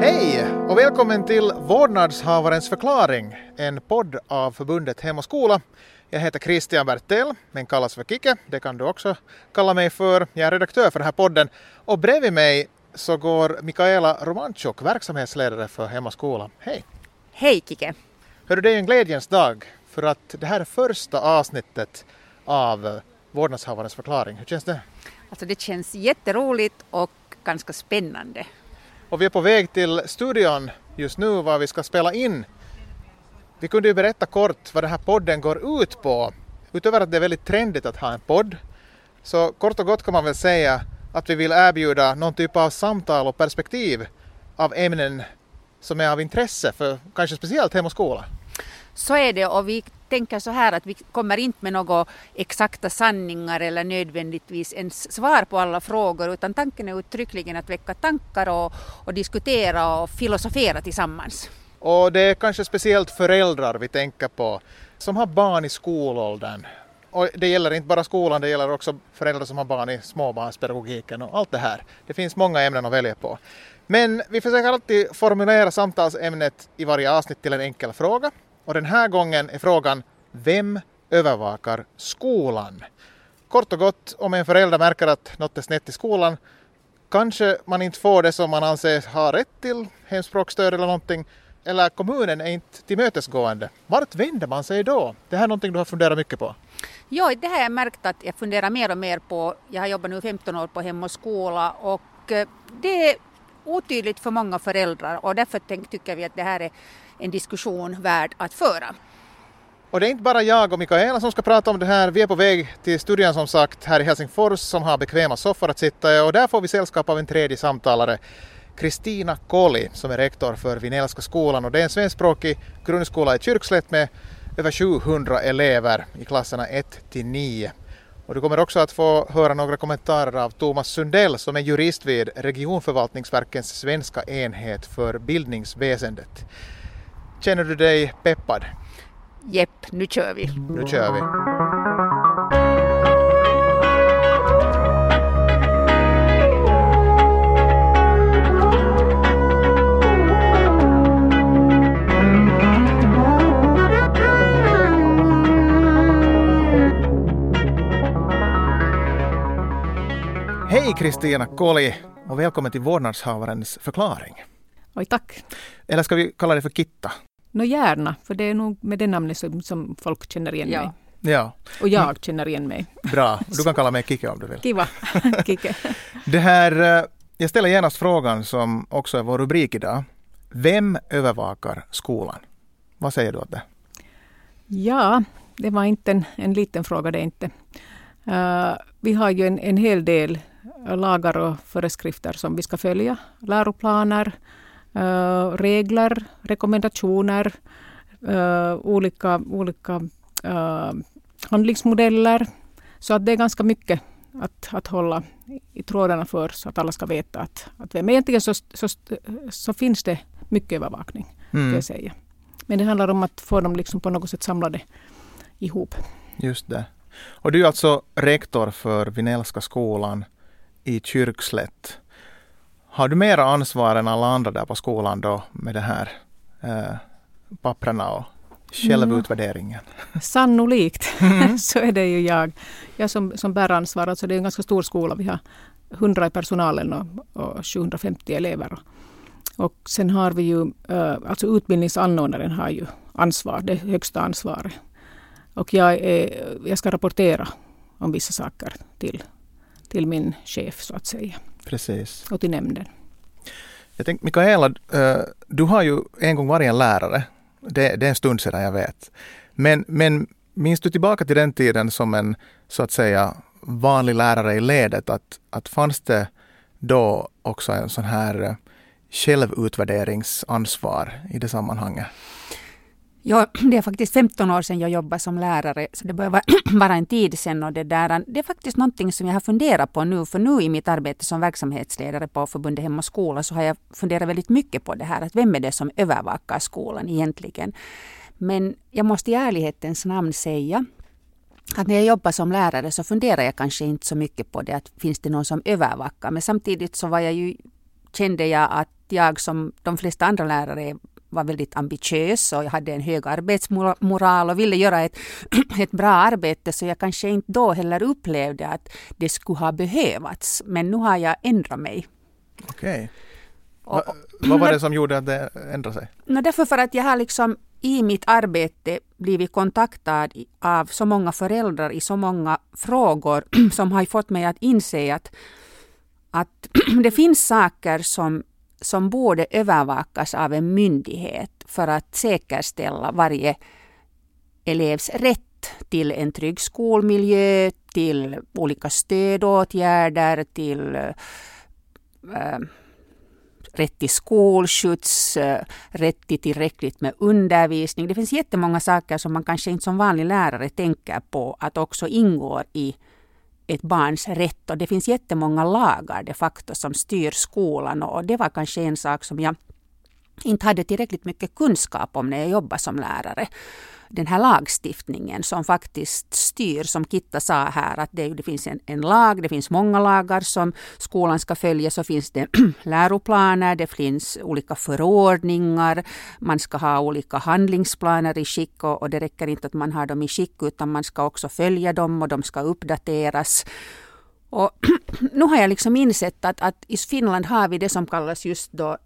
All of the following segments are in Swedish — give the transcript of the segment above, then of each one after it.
Hej och välkommen till Vårdnadshavarens förklaring, en podd av förbundet Hem och skola. Jag heter Christian Bertel, men kallas för Kike. Det kan du också kalla mig för. Jag är redaktör för den här podden. Och bredvid mig så går Mikaela Romanchuk, verksamhetsledare för Hem och skola. Hej! Hej Kike! Hörru, det är en glädjens dag för att det här är första avsnittet av Vårdnadshavarens förklaring. Hur känns det? Alltså det känns jätteroligt och ganska spännande. Och vi är på väg till studion just nu var vi ska spela in. Vi kunde ju berätta kort vad den här podden går ut på. Utöver att det är väldigt trendigt att ha en podd så kort och gott kan man väl säga att vi vill erbjuda någon typ av samtal och perspektiv av ämnen som är av intresse för kanske speciellt Hem och skola. Så är det och vi tänker så här att vi kommer inte med några exakta sanningar eller nödvändigtvis ens svar på alla frågor utan tanken är uttryckligen att väcka tankar och, och diskutera och filosofera tillsammans. Och det är kanske speciellt föräldrar vi tänker på som har barn i skolåldern. Och det gäller inte bara skolan, det gäller också föräldrar som har barn i småbarnspedagogiken och allt det här. Det finns många ämnen att välja på. Men vi försöker alltid formulera samtalsämnet i varje avsnitt till en enkel fråga. Och den här gången är frågan Vem övervakar skolan? Kort och gott, om en förälder märker att något är snett i skolan kanske man inte får det som man anser ha rätt till, hemspråksstöd eller någonting, eller kommunen är inte tillmötesgående. Vart vänder man sig då? Det här är någonting du har funderat mycket på. Ja, det har jag märkt att jag funderar mer och mer på. Jag har jobbat nu 15 år på Hem och skola och eh, det är otydligt för många föräldrar och därför tycker vi att det här är en diskussion värd att föra. Och det är inte bara jag och Mikaela som ska prata om det här. Vi är på väg till studion som sagt här i Helsingfors som har bekväma soffor att sitta i och där får vi sällskap av en tredje samtalare. Kristina Koli som är rektor för Vinellska skolan och det är en svenskspråkig grundskola i Kyrkslätt med över 700 elever i klasserna 1 till 9. Och du kommer också att få höra några kommentarer av Thomas Sundell som är jurist vid Regionförvaltningsverkens svenska enhet för bildningsväsendet. Känner du dig peppad? Jepp, nu kör vi. Nu kör vi. Hej Kristina Koli och välkommen till vårdnadshavarens förklaring. Oj, tack. Eller ska vi kalla det för Kitta? Nå gärna, för det är nog med det namnet som, som folk känner igen Ja. mig. Ja, Och jag känner igen mig. bra. Du kan kalla mig Kike om du vill. Kiva, Kike. Det här, eh, jag ställer genast frågan som också är vår rubrik idag. Vem övervakar skolan? Vad säger du åt det? Ja, det var inte en, en liten fråga det inte. Uh, vi har ju en, en hel del lagar och föreskrifter som vi ska följa. Läroplaner, uh, regler, rekommendationer, uh, olika, olika uh, handlingsmodeller. Så att det är ganska mycket att, att hålla i trådarna för så att alla ska veta att, att vem egentligen så, så, så finns det mycket övervakning. Mm. Jag säga. Men det handlar om att få dem liksom på något sätt samlade ihop. Just det. Och du är alltså rektor för Vinellska skolan i Kyrkslätt. Har du mera ansvar än alla andra där på skolan då med det här eh, papprena och självutvärderingen? Sannolikt så är det ju jag. Jag som, som bär ansvar. Alltså det är en ganska stor skola. Vi har 100 i personalen och, och 750 elever. Och sen har vi ju, uh, alltså utbildningsanordnaren har ju ansvar, det högsta ansvaret. Och jag, är, jag ska rapportera om vissa saker till, till min chef så att säga. Precis. Och till nämnden. Jag tänkte, Mikaela, eh, du har ju en gång varit en lärare. Det, det är en stund sedan jag vet. Men, men minns du tillbaka till den tiden som en så att säga vanlig lärare i ledet? Att, att fanns det då också en sån här eh, självutvärderingsansvar i det sammanhanget? Ja, det är faktiskt 15 år sedan jag jobbade som lärare, så det börjar vara- vara en tid sedan. Och det, där, det är faktiskt någonting som jag har funderat på nu, för nu i mitt arbete som verksamhetsledare på förbundet Hem och skola så har jag funderat väldigt mycket på det här, att vem är det som övervakar skolan egentligen? Men jag måste i ärlighetens namn säga att när jag jobbar som lärare så funderar jag kanske inte så mycket på det att finns det någon som övervakar. Men samtidigt så var jag ju, kände jag att jag som de flesta andra lärare var väldigt ambitiös och jag hade en hög arbetsmoral och ville göra ett, ett bra arbete så jag kanske inte då heller upplevde att det skulle ha behövats. Men nu har jag ändrat mig. Okej. Va, vad var det som gjorde att det ändrade sig? No, därför för att jag har liksom i mitt arbete blivit kontaktad av så många föräldrar i så många frågor som har fått mig att inse att, att det finns saker som, som borde övervakas av en myndighet för att säkerställa varje elevs rätt till en trygg skolmiljö, till olika stödåtgärder, till äh, rätt till skolskjuts, äh, rätt till tillräckligt med undervisning. Det finns jättemånga saker som man kanske inte som vanlig lärare tänker på att också ingår i ett barns rätt. Och det finns jättemånga lagar de facto som styr skolan och det var kanske en sak som jag inte hade tillräckligt mycket kunskap om när jag jobbade som lärare den här lagstiftningen som faktiskt styr, som Kitta sa här, att det, det finns en, en, lag, det finns många lagar som skolan ska följa, så finns det läroplaner, det finns olika förordningar, man ska ha olika handlingsplaner i skick och, och det räcker inte att man har dem i skick utan man ska också följa dem och de ska uppdateras. Och nu har jag liksom insett att, att i Finland har vi det som kallas just då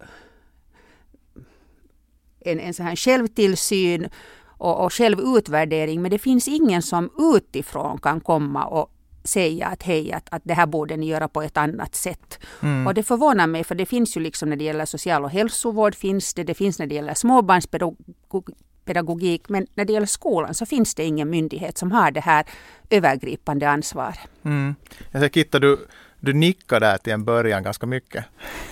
en, en sån här självtillsyn och, och självutvärdering. Men det finns ingen som utifrån kan komma och säga att hej, att, att det här borde ni göra på ett annat sätt. Mm. Och det förvånar mig, för det finns ju liksom när det gäller social och hälsovård finns det, det finns när det gäller småbarnspedagogik, men när det gäller skolan så finns det ingen myndighet som har det här övergripande ansvaret. Mm. Jag ser, Kitta, du, du nickar där till en början ganska mycket.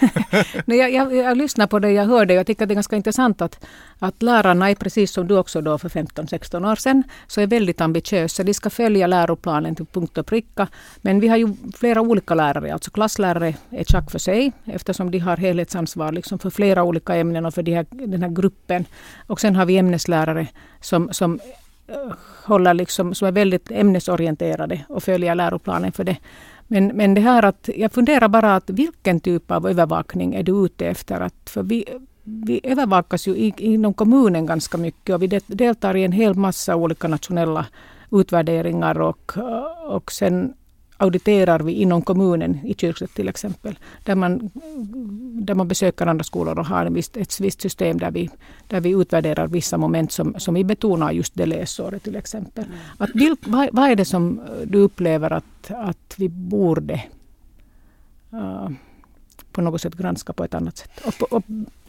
Nej, jag, jag, jag lyssnar på det, jag hörde. Jag tycker det är ganska intressant att, att lärarna är precis som du också då för 15-16 år sedan, så är väldigt ambitiösa. De ska följa läroplanen till punkt och pricka. Men vi har ju flera olika lärare, alltså klasslärare är tjack för sig eftersom de har helhetsansvar liksom för flera olika ämnen och för de här, den här gruppen. Och sen har vi ämneslärare som, som eh, håller liksom, som är väldigt ämnesorienterade och följer läroplanen för det. Men, men det här att jag funderar bara att vilken typ av övervakning är du ute efter? Att, för vi, vi övervakas ju inom kommunen ganska mycket och vi deltar i en hel massa olika nationella utvärderingar och, och sen auditerar vi inom kommunen i Kyrkslätt till exempel. Där man, där man besöker andra skolor och har visst, ett visst system där vi, där vi utvärderar vissa moment som, som vi betonar just det läsåret till exempel. Mm. Att, vad, vad är det som du upplever att, att vi borde uh, på något sätt granska på ett annat sätt? Och, och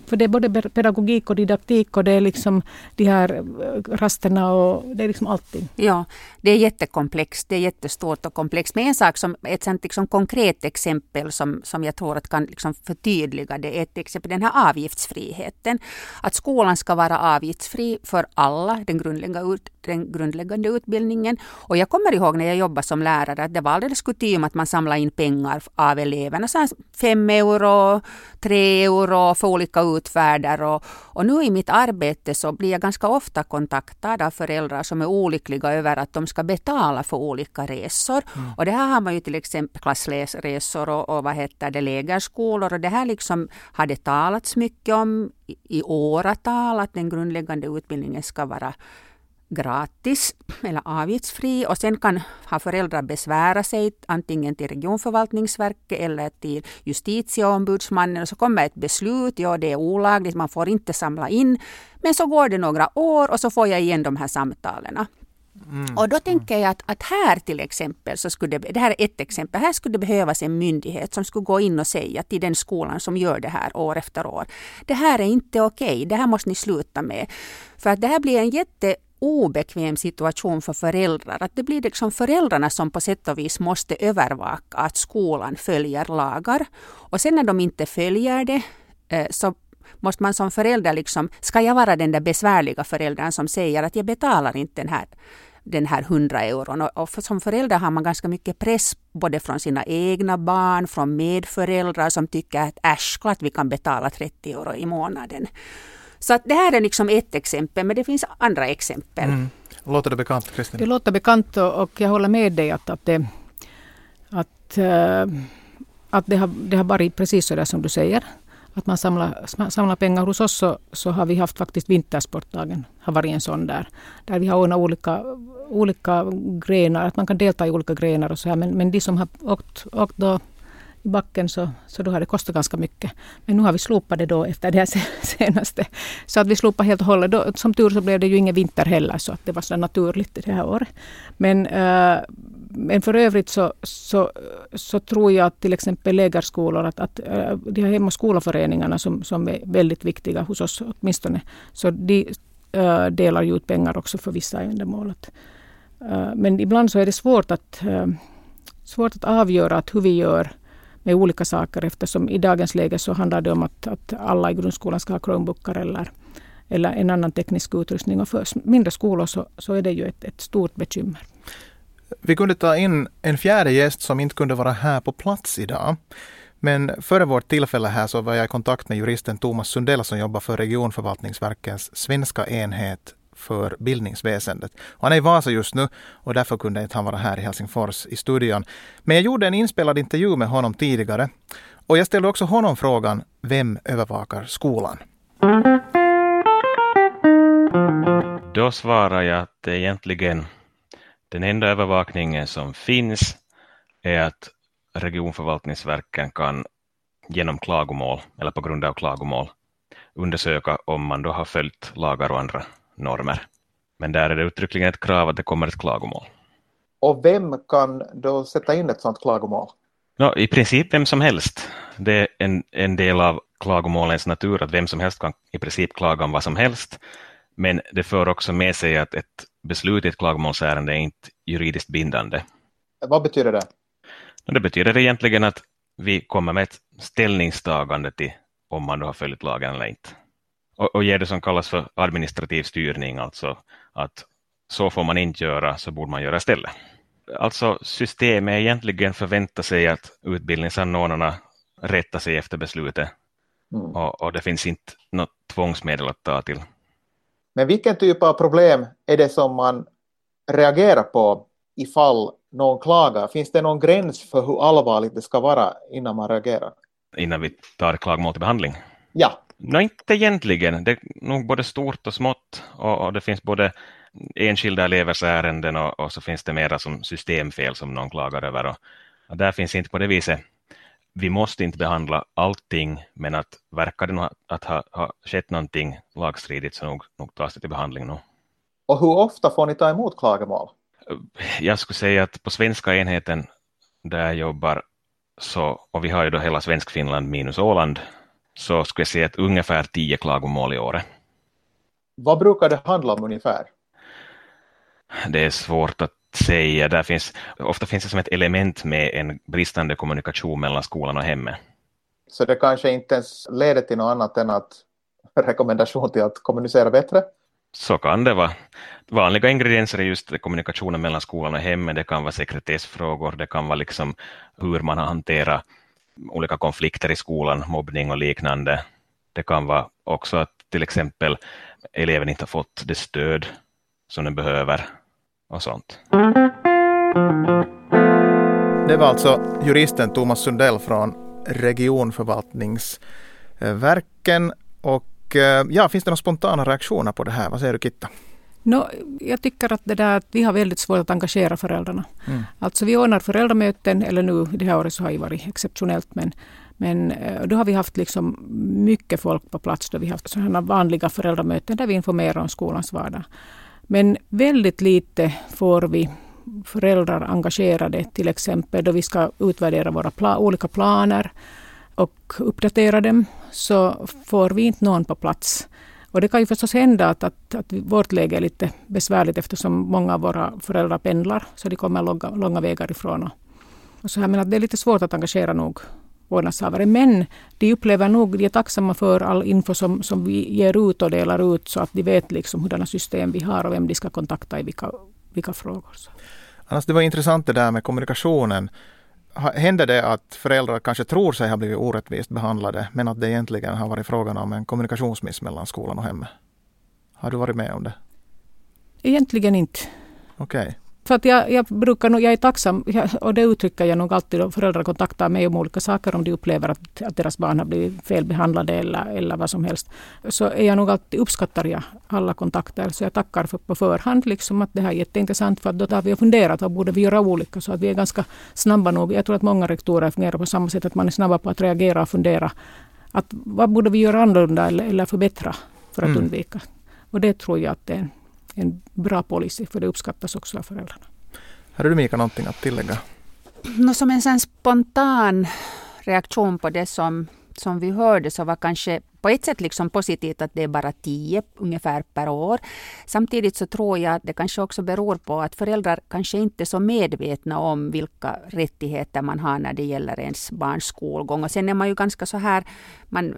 för det är både pedagogik och didaktik och det är liksom de här eh, rasterna och det är liksom allting. Ja, det är jättekomplext. Det är jättestort och komplext. Men en sak som ett sånt liksom konkret exempel som, som jag tror att kan liksom förtydliga det är till exempel den här avgiftsfriheten. Att skolan ska vara avgiftsfri för alla, den grundläggande, den grundläggande utbildningen. Och jag kommer ihåg när jag jobbade som lärare att det var alldeles kutym att man samlade in pengar av eleverna. Så fem euro, tre euro för olika utfärder. Och, och nu i mitt arbete så blir jag ganska ofta kontaktad av föräldrar som är olyckliga över att de ska betala för olika resor. Mm. Och det här har man ju till exempel klassresor och, och vad heter det, lägerskolor. Och det här liksom har det talats mycket om i, i åratal att den grundläggande utbildningen ska vara gratis eller avgiftsfri och sen kan ha föräldrar besvära sig antingen till regionförvaltningsverket eller till justitieombudsmannen och så kommer ett beslut, ja det är olagligt, man får inte samla in. Men så går det några år och så får jag igen de här samtalen. Mm. Och då tänker jag att, att, här till exempel, så skulle det, det här är ett exempel, här skulle det behövas en myndighet som skulle gå in och säga till den skolan som gör det här år efter år. Det här är inte okej, det här måste ni sluta med. För att det här blir en jätte obekväm situation för föräldrar. Att det blir liksom föräldrarna som på sätt och vis måste övervaka att skolan följer lagar. Och sen när de inte följer det eh, så måste man som förälder liksom, ska jag vara den där besvärliga föräldern som säger att jag betalar inte den här den här 100 euron. Och för, som förälder har man ganska mycket press både från sina egna barn, från medföräldrar som tycker att äsch, klart vi kan betala 30 euro i månaden. Så att det här är liksom ett exempel, men det finns andra exempel. Mm. Låter det bekant, Kristin? Det låter bekant och jag håller med dig att, att, det, att, äh, att det, har, det har varit precis så där som du säger. Att man samlar, samlar pengar. Hos oss så, så har vi haft faktiskt Vintersportdagen. har varit en sån där. Där vi har ordnat olika, olika grenar. Att man kan delta i olika grenar och så här. Men, men de som har åkt, åkt då i backen så, så då har det kostat ganska mycket. Men nu har vi slopat det då efter det här senaste. Så att vi slopade helt och hållet. Då, som tur så blev det ju ingen vinter heller så att det var så naturligt det här året. Men, äh, men för övrigt så, så, så tror jag att till exempel lägerskolor, att, att äh, de här hem och skolaföreningarna som, som är väldigt viktiga hos oss åtminstone, så de äh, delar ju ut pengar också för vissa ändamål. Men ibland så är det svårt att, svårt att avgöra att hur vi gör med olika saker eftersom i dagens läge så handlar det om att, att alla i grundskolan ska ha Chromebookar eller, eller en annan teknisk utrustning. Och för mindre skolor så, så är det ju ett, ett stort bekymmer. Vi kunde ta in en fjärde gäst som inte kunde vara här på plats idag. Men före vårt tillfälle här så var jag i kontakt med juristen Thomas Sundell som jobbar för regionförvaltningsverkets svenska enhet för bildningsväsendet. Och han är i Vasa just nu och därför kunde inte han vara här i Helsingfors i studion. Men jag gjorde en inspelad intervju med honom tidigare och jag ställde också honom frågan Vem övervakar skolan? Då svarar jag att egentligen den enda övervakningen som finns är att regionförvaltningsverken kan genom klagomål eller på grund av klagomål undersöka om man då har följt lagar och andra normer. Men där är det uttryckligen ett krav att det kommer ett klagomål. Och vem kan då sätta in ett sådant klagomål? No, I princip vem som helst. Det är en, en del av klagomålens natur att vem som helst kan i princip klaga om vad som helst. Men det för också med sig att ett beslut i ett klagomålsärende är inte juridiskt bindande. Vad betyder det? Det betyder egentligen att vi kommer med ett ställningstagande till om man då har följt lagen eller inte och, och ger det som kallas för administrativ styrning, alltså att så får man inte göra, så borde man göra istället. Alltså systemet egentligen förväntar sig att utbildningsanordnarna rättar sig efter beslutet mm. och, och, det finns inte något tvångsmedel att ta till. Men vilken typ av problem är det som man reagerar på ifall någon klagar? Finns det någon gräns för hur allvarligt det ska vara innan man reagerar? Innan vi tar klagomål till behandling? Ja. Nej, inte egentligen. Det är nog både stort och smått och, och det finns både enskilda elevers ärenden och, och, så finns det mera som systemfel som någon klagar över. Och, och där finns inte på det viset. Vi måste inte behandla allting, men att verkar det nog att ha, ha skett någonting lagstridigt så nog, nog tas det till behandling nu. Och hur ofta får ni ta emot klagomål? Jag skulle säga att på svenska enheten där jag jobbar så, och vi har ju då hela Svensk-Finland minus Åland, så skulle jag säga att ungefär tio klagomål i året. Vad brukar det handla om ungefär? Det är svårt att säga. Där finns, ofta finns det som ett element med en bristande kommunikation mellan skolan och hemmet. Så det kanske inte ens leder till något annat än att rekommendation till att kommunicera bättre? Så kan det vara. Vanliga ingredienser är just kommunikationen mellan skolan och hemmet. Det kan vara sekretessfrågor, det kan vara liksom hur man har hanterat olika konflikter i skolan, mobbning och liknande. Det kan vara också att till exempel eleven inte har fått det stöd som den behöver och sånt. Det var alltså juristen Thomas Sundell från regionförvaltningsverken. Och eh, ja, finns det några spontana reaktioner på det här? Vad säger du Kitta? No, jag tycker att, det där, att vi har väldigt svårt att engagera föräldrarna. Mm. Alltså vi ordnar föräldramöten, eller nu det här året så har det varit exceptionellt, men, men eh, då har vi haft liksom mycket folk på plats. Då vi har haft sådana vanliga föräldramöten där vi informerar om skolans vardag. Men väldigt lite får vi föräldrar engagerade, till exempel då vi ska utvärdera våra pla olika planer och uppdatera dem, så får vi inte någon på plats. Och det kan ju förstås hända att, att, att vårt läge är lite besvärligt eftersom många av våra föräldrar pendlar, så de kommer långa, långa vägar ifrån. Och, och så här, men att det är lite svårt att engagera nog vårdnadshavare. Men de upplever nog, de är tacksamma för all info som, som vi ger ut och delar ut så att de vet liksom hurdana system vi har och vem de ska kontakta i vilka, vilka frågor. Annars det var intressant det där med kommunikationen händer det att föräldrar kanske tror sig ha blivit orättvist behandlade men att det egentligen har varit frågan om en kommunikationsmiss mellan skolan och hemmet? Har du varit med om det? Egentligen inte. Okej. Okay. För att jag, jag brukar nog, jag är tacksam, och det uttrycker jag nog alltid då föräldrar kontaktar mig om olika saker, om de upplever att, att deras barn har blivit felbehandlade eller, eller vad som helst. Så är jag nog alltid, uppskattar jag alla kontakter, så jag tackar för, på förhand liksom att det här är jätteintressant, för att då har vi funderat, vad borde vi göra olika, så att vi är ganska snabba nog. Jag tror att många rektorer fungerar på samma sätt, att man är snabba på att reagera och fundera, att vad borde vi göra annorlunda eller, eller förbättra för att mm. undvika. Och det tror jag att det är en bra policy, för det uppskattas också av föräldrarna. Har du Mika någonting att tillägga? No, som en sån spontan reaktion på det som, som vi hörde så var kanske på ett sätt liksom positivt att det är bara tio ungefär per år. Samtidigt så tror jag att det kanske också beror på att föräldrar kanske inte är så medvetna om vilka rättigheter man har när det gäller ens barns skolgång. Och sen är man ju ganska så här, man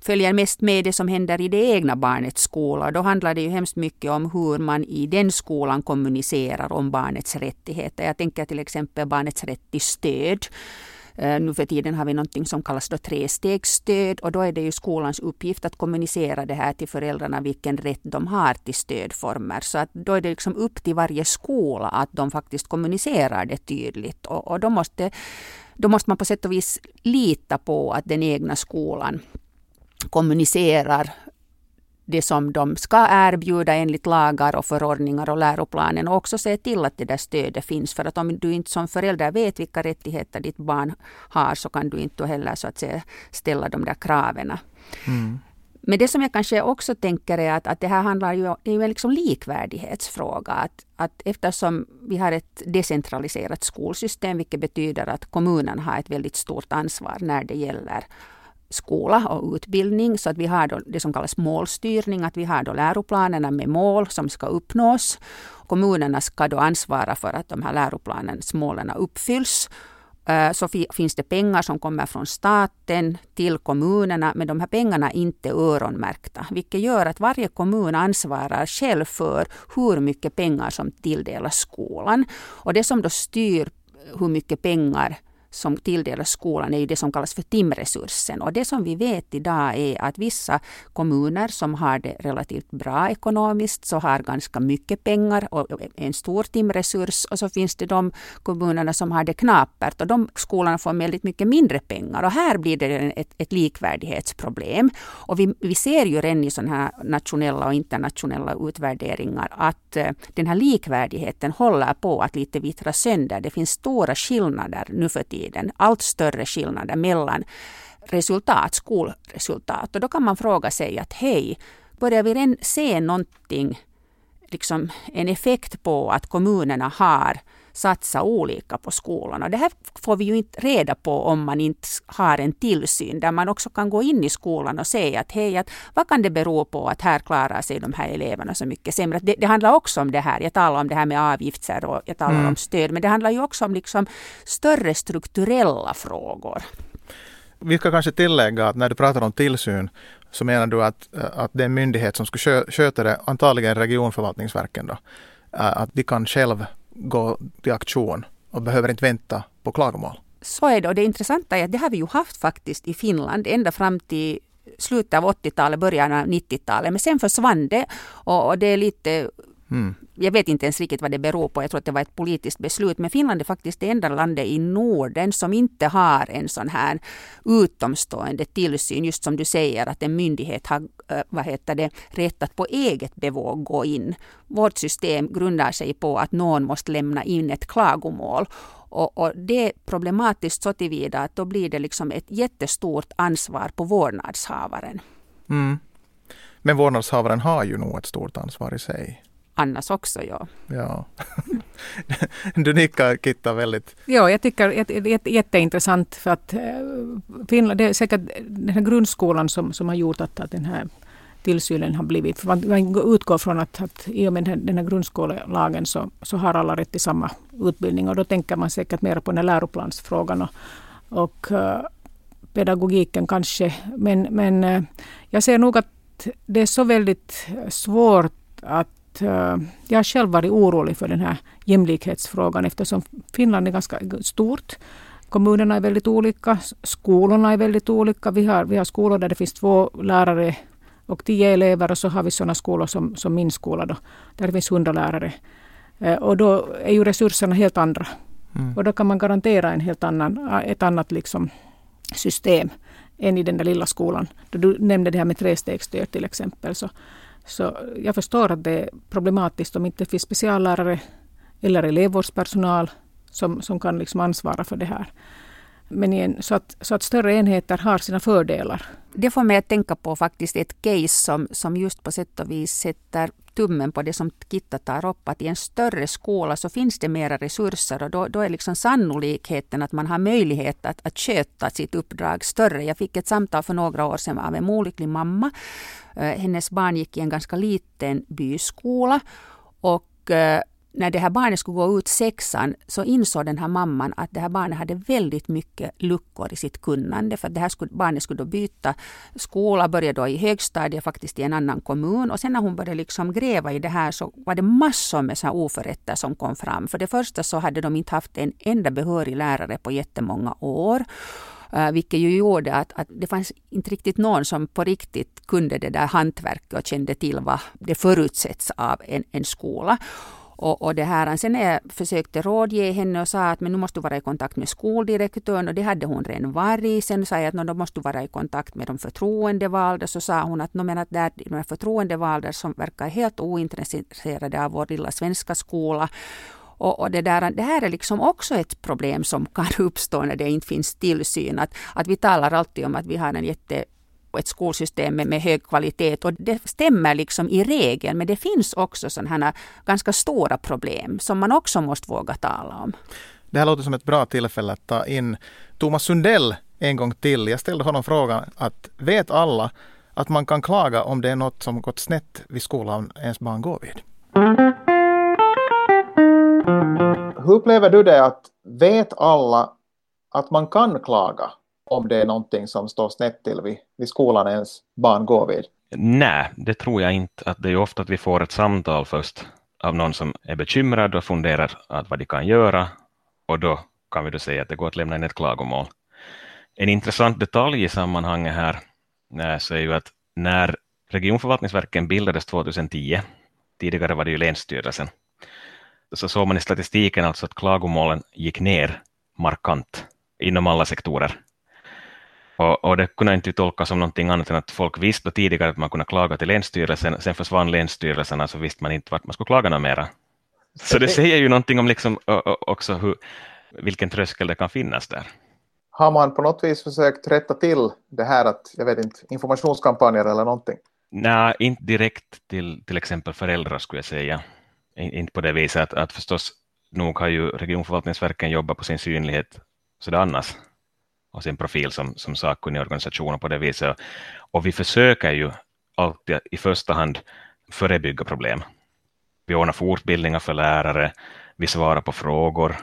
följer mest med det som händer i det egna barnets skola. Då handlar det ju hemskt mycket om hur man i den skolan kommunicerar om barnets rättigheter. Jag tänker till exempel barnets rätt till stöd. Eh, nu för tiden har vi någonting som kallas då trestegsstöd och då är det ju skolans uppgift att kommunicera det här till föräldrarna vilken rätt de har till stödformer. Så att då är det liksom upp till varje skola att de faktiskt kommunicerar det tydligt och, och då, måste, då måste man på sätt och vis lita på att den egna skolan kommunicerar det som de ska erbjuda enligt lagar och förordningar och läroplanen och också se till att det där stödet finns. För att om du inte som förälder vet vilka rättigheter ditt barn har så kan du inte heller så att säga ställa de där kraven. Mm. Men det som jag kanske också tänker är att, att det här handlar ju det är en liksom likvärdighetsfråga. Att, att eftersom vi har ett decentraliserat skolsystem, vilket betyder att kommunen har ett väldigt stort ansvar när det gäller skola och utbildning. Så att vi har då det som kallas målstyrning, att vi har då läroplanerna med mål som ska uppnås. Kommunerna ska då ansvara för att de här läroplanens målen uppfylls. Eh, så finns det pengar som kommer från staten till kommunerna, men de här pengarna är inte öronmärkta, vilket gör att varje kommun ansvarar själv för hur mycket pengar som tilldelas skolan. Och det som då styr hur mycket pengar som tilldelas skolan är ju det som kallas för timresursen. Och det som vi vet idag är att vissa kommuner som har det relativt bra ekonomiskt så har ganska mycket pengar och en stor timresurs. Och så finns det de kommunerna som har det knapert och de skolorna får väldigt mycket mindre pengar. Och här blir det ett, ett likvärdighetsproblem. Och vi, vi ser ju redan i sådana här nationella och internationella utvärderingar att eh, den här likvärdigheten håller på att lite vittra sönder. Det finns stora skillnader nu för tiden tiden allt större skillnader mellan resultat, skolresultat. Och då kan man fråga sig att hej, börjar vi redan se någonting, liksom en effekt på att kommunerna har satsa olika på skolorna. Det här får vi ju inte reda på om man inte har en tillsyn där man också kan gå in i skolan och säga att hej, att vad kan det bero på att här klarar sig de här eleverna så mycket sämre. Det, det handlar också om det här, jag talar om det här med avgifter och jag talar mm. om stöd, men det handlar ju också om liksom större strukturella frågor. Vi ska kanske tillägga att när du pratar om tillsyn så menar du att, att det är en myndighet som ska sköta det, antagligen regionförvaltningsverken då, att de kan själv gå till aktion och behöver inte vänta på klagomål. Så är det och det intressanta är att det har vi ju haft faktiskt i Finland ända fram till slutet av 80-talet, början av 90-talet. Men sen försvann det och, det är lite Mm. Jag vet inte ens riktigt vad det beror på. Jag tror att det var ett politiskt beslut. Men Finland är faktiskt det enda landet i Norden som inte har en sån här utomstående tillsyn. Just som du säger att en myndighet har eh, vad heter det, rätt att på eget bevåg gå in. Vårt system grundar sig på att någon måste lämna in ett klagomål. Och, och, det är problematiskt så tillvida att då blir det liksom ett jättestort ansvar på vårdnadshavaren. Mm. Men vårdnadshavaren har ju nog ett stort ansvar i sig annars också. Ja. ja. du nickar Kitta väldigt. Ja, jag tycker det är jätteintressant för att eh, Finland, det är säkert den här grundskolan som, som har gjort att, att den här tillsynen har blivit. För man utgår från att, att i och med den här, den här grundskolelagen så, så har alla rätt till samma utbildning och då tänker man säkert mer på den här läroplansfrågan och, och uh, pedagogiken kanske. Men, men uh, jag ser nog att det är så väldigt svårt att uh, jag har själv varit orolig för den här jämlikhetsfrågan eftersom Finland är ganska stort. Kommunerna är väldigt olika, skolorna är väldigt olika. Vi har, vi har skolor där det finns två lärare och tio elever och så har vi sådana skolor som, som min skola då, där det finns hundra lärare. Eh, och då är ju resurserna helt andra. Mm. Och då kan man garantera en helt annan, ett annat liksom system än i den där lilla skolan. Du nämnde det här med trestegsstöd till exempel. Så, så jag förstår att det är problematiskt om inte det finns speciallärare eller elevvårdspersonal som, som kan liksom ansvara för det här. Men igen, så, att, så att större enheter har sina fördelar. Det får mig att tänka på faktiskt ett case som, som just på sätt och vis sätter tummen på det som Kitta tar upp, att i en större skola så finns det mera resurser och då, då är liksom sannolikheten att man har möjlighet att, att sköta sitt uppdrag större. Jag fick ett samtal för några år sedan av en olycklig mamma. Eh, hennes barn gick i en ganska liten byskola och eh, när det här barnet skulle gå ut sexan så insåg den här mamman att det här barnet hade väldigt mycket luckor i sitt kunnande. För det här skulle, barnet skulle då byta skola, börja då i högstadiet faktiskt i en annan kommun. Och sen när hon började liksom gräva i det här så var det massor med så oförrätter som kom fram. För det första så hade de inte haft en enda behörig lärare på jättemånga år. Uh, vilket ju gjorde att, att det fanns inte riktigt någon som på riktigt kunde det där hantverket och kände till vad det förutsätts av en, en skola. Och, och det här, sen när jag försökte rådge henne och sa att men nu måste du vara i kontakt med skoldirektören och det hade hon redan varit. Sen sa jag att då måste du vara i kontakt med de förtroendevalda. Så sa hon att, men att där, de förtroendevalda som verkar helt ointresserade av vår lilla svenska skola och, och, det, där, det här är liksom också ett problem som kan uppstå när det inte finns tillsyn. Att, att vi talar alltid om att vi har en jätte ett skolsystem med, med hög kvalitet och det stämmer liksom i regel men det finns också sådana här ganska stora problem som man också måste våga tala om. Det här låter som ett bra tillfälle att ta in Thomas Sundell en gång till. Jag ställde honom frågan att vet alla att man kan klaga om det är något som gått snett vid skolan ens barn går vid? Hur upplever du det att vet alla att man kan klaga om det är någonting som står snett till vid, vid skolan ens barn går vid? Nej, det tror jag inte. Att det är ofta att vi får ett samtal först av någon som är bekymrad och funderar att vad de kan göra och då kan vi då säga att det går att lämna in ett klagomål. En intressant detalj i sammanhanget här eh, så är ju att när regionförvaltningsverken bildades 2010, tidigare var det ju Länsstyrelsen, så såg man i statistiken alltså att klagomålen gick ner markant inom alla sektorer. Och, och, det kunde inte tolkas som någonting annat än att folk visste tidigare att man kunde klaga till Länsstyrelsen, sen försvann Länsstyrelserna så visste man inte vart man skulle klaga mera. Så det säger ju någonting om liksom också hur, vilken tröskel det kan finnas där. Har man på något vis försökt rätta till det här att, jag vet inte, informationskampanjer eller någonting? Nej, inte direkt till till exempel föräldrar skulle jag säga. Inte på det viset att, att förstås nog har ju regionförvaltningsverken jobbat på sin synlighet så det annars och sin profil som, som sakkunnig organisation på det viset. Och vi försöker ju alltid i första hand förebygga problem. Vi ordnar fortbildningar för lärare, vi svarar på frågor.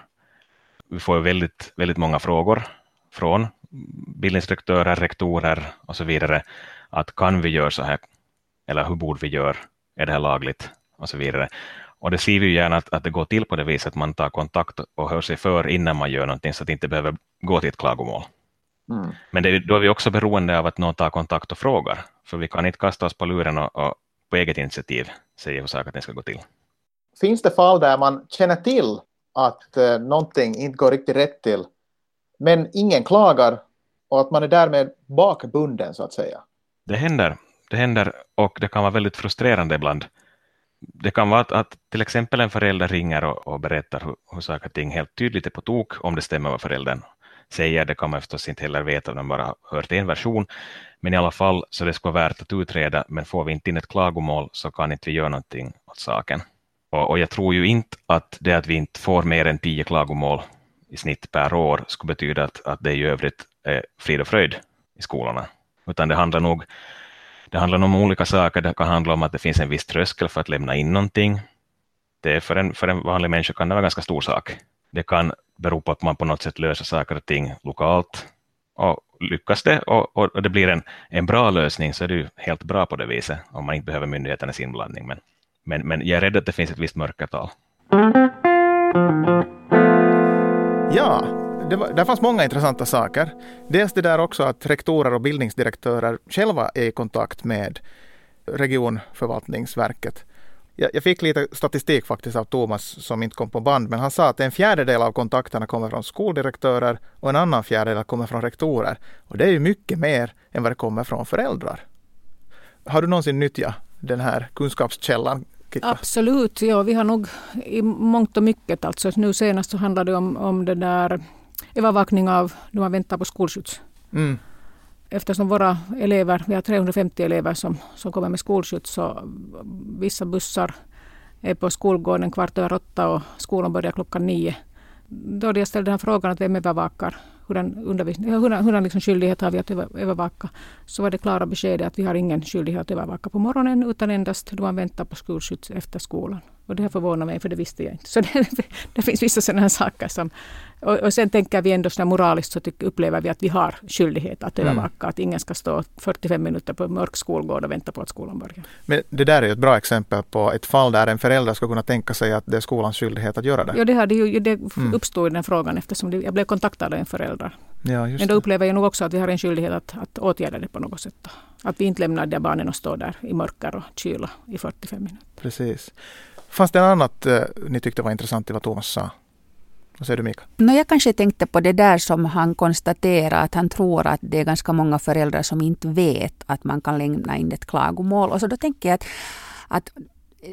Vi får väldigt, väldigt många frågor från bildinstruktörer, rektorer och så vidare. Att kan vi göra så här? Eller hur borde vi göra? Är det här lagligt? Och så vidare. Och det ser vi ju gärna att, att det går till på det viset att man tar kontakt och hör sig för innan man gör någonting så att det inte behöver gå till ett klagomål. Mm. Men det, då är vi också beroende av att någon tar kontakt och frågar, för vi kan inte kasta oss på luren och, och på eget initiativ säga hur saker ska gå till. Finns det fall där man känner till att eh, någonting inte går riktigt rätt till, men ingen klagar och att man är därmed bakbunden så att säga? Det händer, det händer och det kan vara väldigt frustrerande ibland. Det kan vara att, att till exempel en förälder ringer och, och berättar hur, hur saker och ting helt tydligt är på tok om det stämmer vad föräldern säger, det kan man förstås inte heller veta om man bara hört en version. Men i alla fall så det ska vara värt att utreda, men får vi inte in ett klagomål så kan inte vi göra någonting åt saken. Och, och jag tror ju inte att det att vi inte får mer än tio klagomål i snitt per år skulle betyda att, att det i övrigt är frid och fröjd i skolorna. Utan det handlar nog det handlar om olika saker. Det kan handla om att det finns en viss tröskel för att lämna in någonting. Det är för, en, för en vanlig människa kan det vara en ganska stor sak. Det kan beror på att man på något sätt löser saker och ting lokalt. Och lyckas det och, och, det blir en, en bra lösning så är det ju helt bra på det viset om man inte behöver myndigheternas inblandning. Men, men, men jag är rädd att det finns ett visst mörkertal. Ja, det, var, det fanns många intressanta saker. Dels det där också att rektorer och bildningsdirektörer själva är i kontakt med regionförvaltningsverket. Jag, fick lite statistik faktiskt av Thomas som inte kom på band, men han sa att en fjärdedel av kontakterna kommer från skoldirektörer och en annan fjärdedel kommer från rektorer. Och det är ju mycket mer än vad det kommer från föräldrar. Har du någonsin nyttjat den här kunskapskällan? Kitta? Absolut, ja vi har nog i mångt och mycket alltså. Nu senast så handlade det om, om det där övervakning av när man väntar på skolskjuts. Mm eftersom våra elever, vi har 350 elever som, som kommer med skolskjuts, så vissa bussar är på skolgården kvart över åtta och skolan börjar klockan nio. Då jag ställde den här frågan att vem övervakar, hurdan, liksom skyldighet har vi att övervaka, så var det klara beskedet att vi har ingen skyldighet att övervaka på morgonen utan endast då man väntar på skolskjuts efter skolan. Och det här förvånar mig för det visste jag inte. Så det, det finns vissa sådana saker som och, och sen tänker vi ändå så moraliskt så tyck, upplever vi att vi har skyldighet att övervaka. Mm. Att ingen ska stå 45 minuter på mörk skolgård och vänta på att skolan börjar. Men det där är ju ett bra exempel på ett fall där en förälder ska kunna tänka sig att det är skolans skyldighet att göra det. Ja, det, hade ju, det mm. uppstod i den frågan eftersom det, jag blev kontaktad av en förälder. Ja, Men då upplever jag nog också att vi har en skyldighet att, att åtgärda det på något sätt. Att vi inte lämnar de barnen och står där i mörker och kyla i 45 minuter. Precis. Fanns det något annat eh, ni tyckte var intressant i vad Thomas sa? Vad säger du Mika? No, jag kanske tänkte på det där som han konstaterar att han tror att det är ganska många föräldrar som inte vet att man kan lämna in ett klagomål. Och så då tänker jag att, att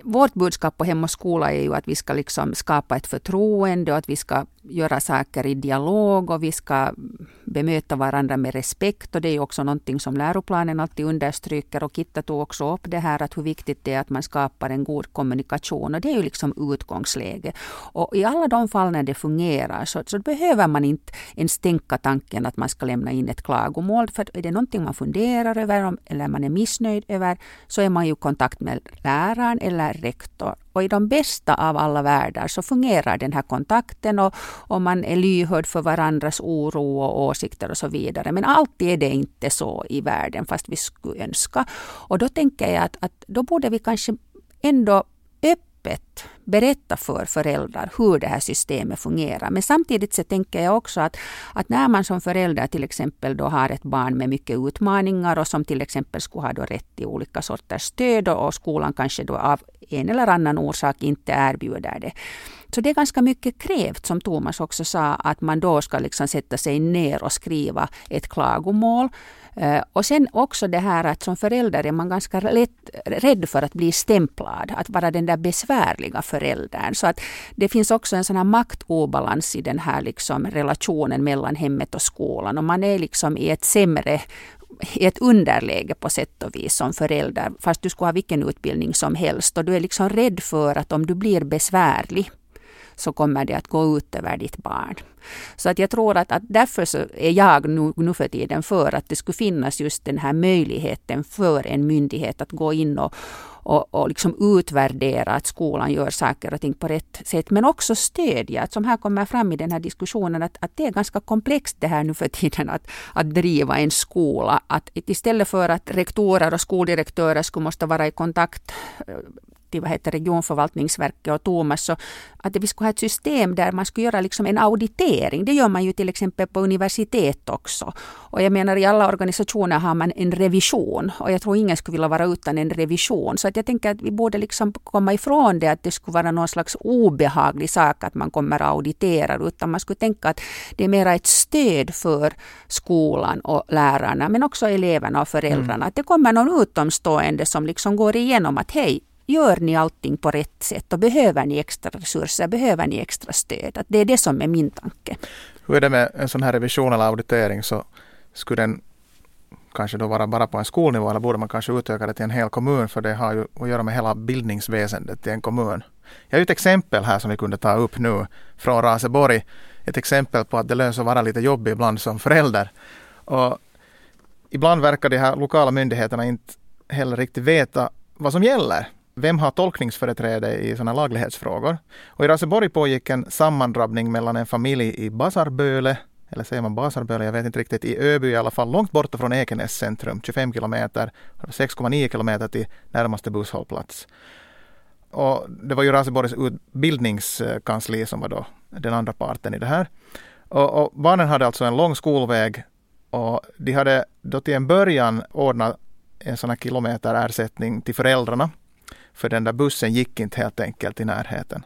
vårt budskap på Hem och skola är ju att vi ska liksom skapa ett förtroende och att vi ska göra saker i dialog och vi ska bemöta varandra med respekt. Och det är också någonting som läroplanen alltid understryker. Och Kitta tog också upp det här att hur viktigt det är att man skapar en god kommunikation. Och det är ju liksom utgångsläge. Och i alla de fall när det fungerar så, så behöver man inte ens tänka tanken att man ska lämna in ett klagomål. För är det någonting man funderar över eller man är missnöjd över så är man ju i kontakt med läraren eller rektor. Och i de bästa av alla världar så fungerar den här kontakten och, och man är lyhörd för varandras oro och åsikter och så vidare. Men alltid är det inte så i världen fast vi skulle önska. Och då tänker jag att, att då borde vi kanske ändå öppna öppet berätta för föräldrar hur det här systemet fungerar. Men samtidigt så tänker jag också att, att när man som förälder till exempel då har ett barn med mycket utmaningar och som till exempel skulle ha då rätt till olika sorters stöd och skolan kanske då av en eller annan orsak inte erbjuder det. Så det är ganska mycket krävt, som Thomas också sa, att man då ska liksom sätta sig ner och skriva ett klagomål. Eh, och sen också det här att som förälder är man ganska lätt rädd för att bli stämplad, att vara den där besvärliga föräldern. Så att det finns också en sån här maktobalans i den här liksom relationen mellan hemmet och skolan. Och man är liksom i ett sämre i ett underläge på sätt och vis som förälder, fast du skulle ha vilken utbildning som helst. Och du är liksom rädd för att om du blir besvärlig så kommer det att gå ut över ditt barn. Så att jag tror att, att därför så är jag nu, nu för tiden för att det skulle finnas just den här möjligheten för en myndighet att gå in och, och, och liksom utvärdera att skolan gör saker och ting på rätt sätt. Men också stödja, att som här kommer fram i den här diskussionen, att, att det är ganska komplext det här nu för tiden att, att driva en skola. Att istället för att rektorer och skoldirektörer skulle måste vara i kontakt eh, till vad heter regionförvaltningsverket och Thomas, så att vi skulle ha ett system där man skulle göra liksom en auditering. Det gör man ju till exempel på universitet också. Och jag menar i alla organisationer har man en revision och jag tror ingen skulle vilja vara utan en revision. Så att jag tänker att vi borde liksom komma ifrån det att det skulle vara någon slags obehaglig sak att man kommer auditerar utan man skulle tänka att det är mera ett stöd för skolan och lärarna men också eleverna och föräldrarna. Mm. Att det kommer någon utomstående som liksom går igenom att hej, gör ni allting på rätt sätt och behöver ni extra resurser, behöver ni extra stöd? Att det är det som är min tanke. Hur är det med en sån här revision eller auditering så skulle den kanske då vara bara på en skolnivå eller borde man kanske utöka det till en hel kommun för det har ju att göra med hela bildningsväsendet i en kommun. Jag har ett exempel här som vi kunde ta upp nu från Raseborg. Ett exempel på att det lönar sig att vara lite jobbig ibland som förälder. Och ibland verkar de här lokala myndigheterna inte heller riktigt veta vad som gäller vem har tolkningsföreträde i sådana laglighetsfrågor? Och i Raseborg pågick en sammandrabbning mellan en familj i Basarböle, eller säger man Basarböle, jag vet inte riktigt, i Öby i alla fall, långt borta från Ekenäs centrum, 25 kilometer, 6,9 kilometer till närmaste busshållplats. Och det var ju Raseborgs utbildningskansli som var då den andra parten i det här. Och, och barnen hade alltså en lång skolväg och de hade då till en början ordnat en sån här kilometerersättning till föräldrarna. För den där bussen gick inte helt enkelt i närheten.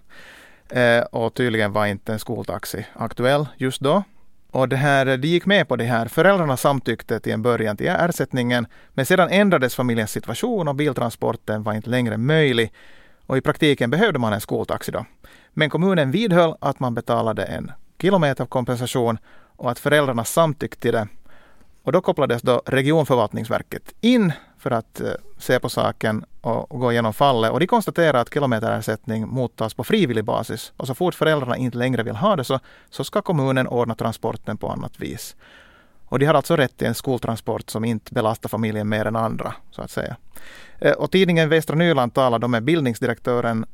Eh, och tydligen var inte en skoltaxi aktuell just då. Och det här, de gick med på det här. Föräldrarna samtyckte till en början till ersättningen, men sedan ändrades familjens situation och biltransporten var inte längre möjlig. Och i praktiken behövde man en skoltaxi då. Men kommunen vidhöll att man betalade en kilometerkompensation och att föräldrarna samtyckte till det. Och då kopplades då regionförvaltningsverket in för att eh, se på saken och, och gå igenom fallet. Och de konstaterar att kilometerersättning mottas på frivillig basis. Och så fort föräldrarna inte längre vill ha det så, så ska kommunen ordna transporten på annat vis. Och de har alltså rätt till en skoltransport som inte belastar familjen mer än andra, så att säga. Eh, och tidningen Västra Nyland talade med bildningsdirektören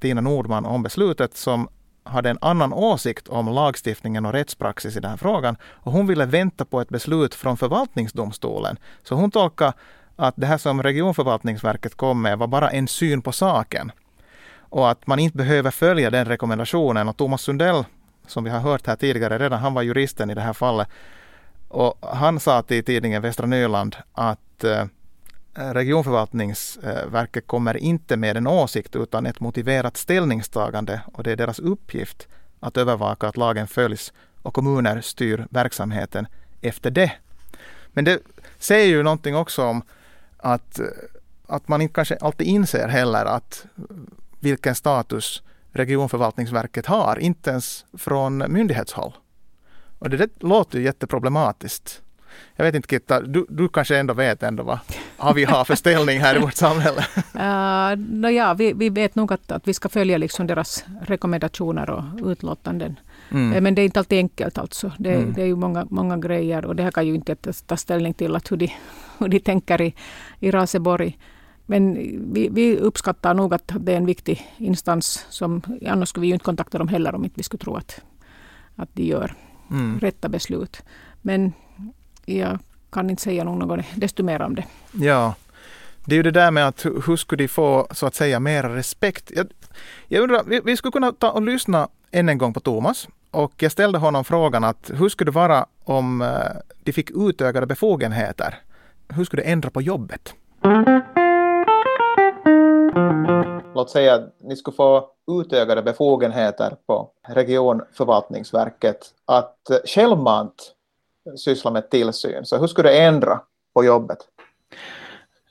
Tina Nordman om beslutet som hade en annan åsikt om lagstiftningen och rättspraxis i den här frågan. Och hon ville vänta på ett beslut från förvaltningsdomstolen. Så hon tolkade att det här som regionförvaltningsverket kom med var bara en syn på saken. Och att man inte behöver följa den rekommendationen. Och Thomas Sundell, som vi har hört här tidigare redan, han var juristen i det här fallet. Och han sa till tidningen Västra Nyland att eh, regionförvaltningsverket kommer inte med en åsikt utan ett motiverat ställningstagande och det är deras uppgift att övervaka att lagen följs och kommuner styr verksamheten efter det. Men det säger ju någonting också om att, att man inte kanske alltid inser heller att vilken status regionförvaltningsverket har, inte ens från myndighetshåll. Och det, det låter ju jätteproblematiskt. Jag vet inte Kitta, du, du kanske ändå vet ändå vad, vad vi har för ställning här i vårt samhälle? Uh, no ja, vi, vi vet nog att, att vi ska följa liksom deras rekommendationer och utlåtanden. Mm. Eh, men det är inte alltid enkelt alltså. Det, mm. det är ju många, många grejer och det här kan ju inte ta ställning till att hur, de, hur de tänker i, i Raseborg. Men vi, vi, uppskattar nog att det är en viktig instans. Som, annars skulle vi ju inte kontakta dem heller om inte vi skulle tro att, att de gör mm. rätta beslut. Men jag kan inte säga något desto mer om det. Ja, det är ju det där med att hur skulle de få så att säga mera respekt? Jag, jag undrar, vi, vi skulle kunna ta och lyssna än en gång på Thomas. Och jag ställde honom frågan att hur skulle det vara om eh, de fick utökade befogenheter? Hur skulle det ändra på jobbet? Låt säga att ni skulle få utökade befogenheter på regionförvaltningsverket att eh, självmant syssla med tillsyn. Så hur skulle det ändra på jobbet?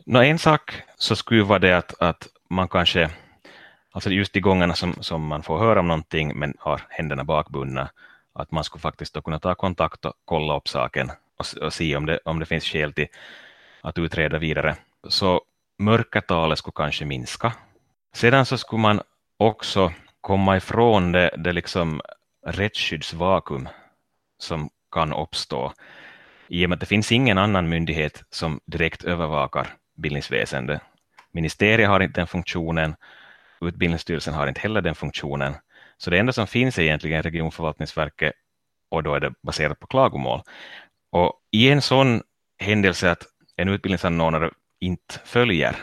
No, en sak så skulle vara det att, att man kanske, alltså just de gångerna som, som man får höra om någonting men har händerna bakbundna, att man skulle faktiskt då kunna ta kontakt och kolla upp saken och, och se om det, om det finns skäl till att utreda vidare. Så mörkertalet skulle kanske minska. Sedan så skulle man också komma ifrån det, det liksom rättsskyddsvakuum som kan uppstå i och med att det finns ingen annan myndighet som direkt övervakar bildningsväsendet. Ministeriet har inte den funktionen, Utbildningsstyrelsen har inte heller den funktionen. Så det enda som finns är egentligen regionförvaltningsverket och då är det baserat på klagomål. Och i en sån händelse att en utbildningsanordnare inte följer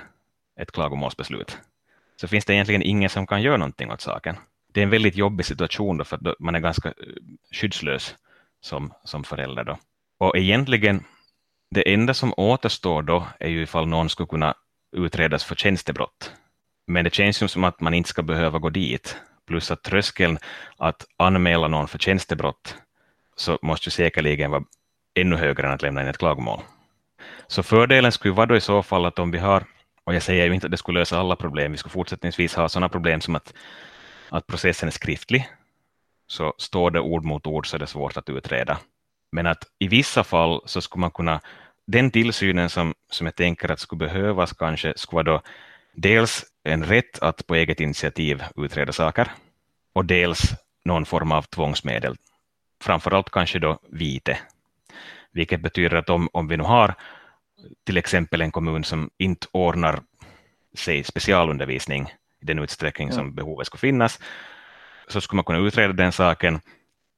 ett klagomålsbeslut så finns det egentligen ingen som kan göra någonting åt saken. Det är en väldigt jobbig situation då för att man är ganska eh, skyddslös som, som förälder. Då. Och egentligen, det enda som återstår då är ju ifall någon skulle kunna utredas för tjänstebrott. Men det känns ju som att man inte ska behöva gå dit. Plus att tröskeln att anmäla någon för tjänstebrott så måste ju säkerligen vara ännu högre än att lämna in ett klagomål. Så fördelen skulle vara då i så fall att om vi har, och jag säger ju inte att det skulle lösa alla problem, vi skulle fortsättningsvis ha sådana problem som att, att processen är skriftlig, så står det ord mot ord så är det svårt att utreda. Men att i vissa fall så skulle man kunna, den tillsynen som, som jag tänker att skulle behövas kanske skulle vara då dels en rätt att på eget initiativ utreda saker och dels någon form av tvångsmedel. Framförallt kanske då vite, vilket betyder att om, om vi nu har till exempel en kommun som inte ordnar sig specialundervisning i den utsträckning som mm. behovet skulle finnas, så skulle man kunna utreda den saken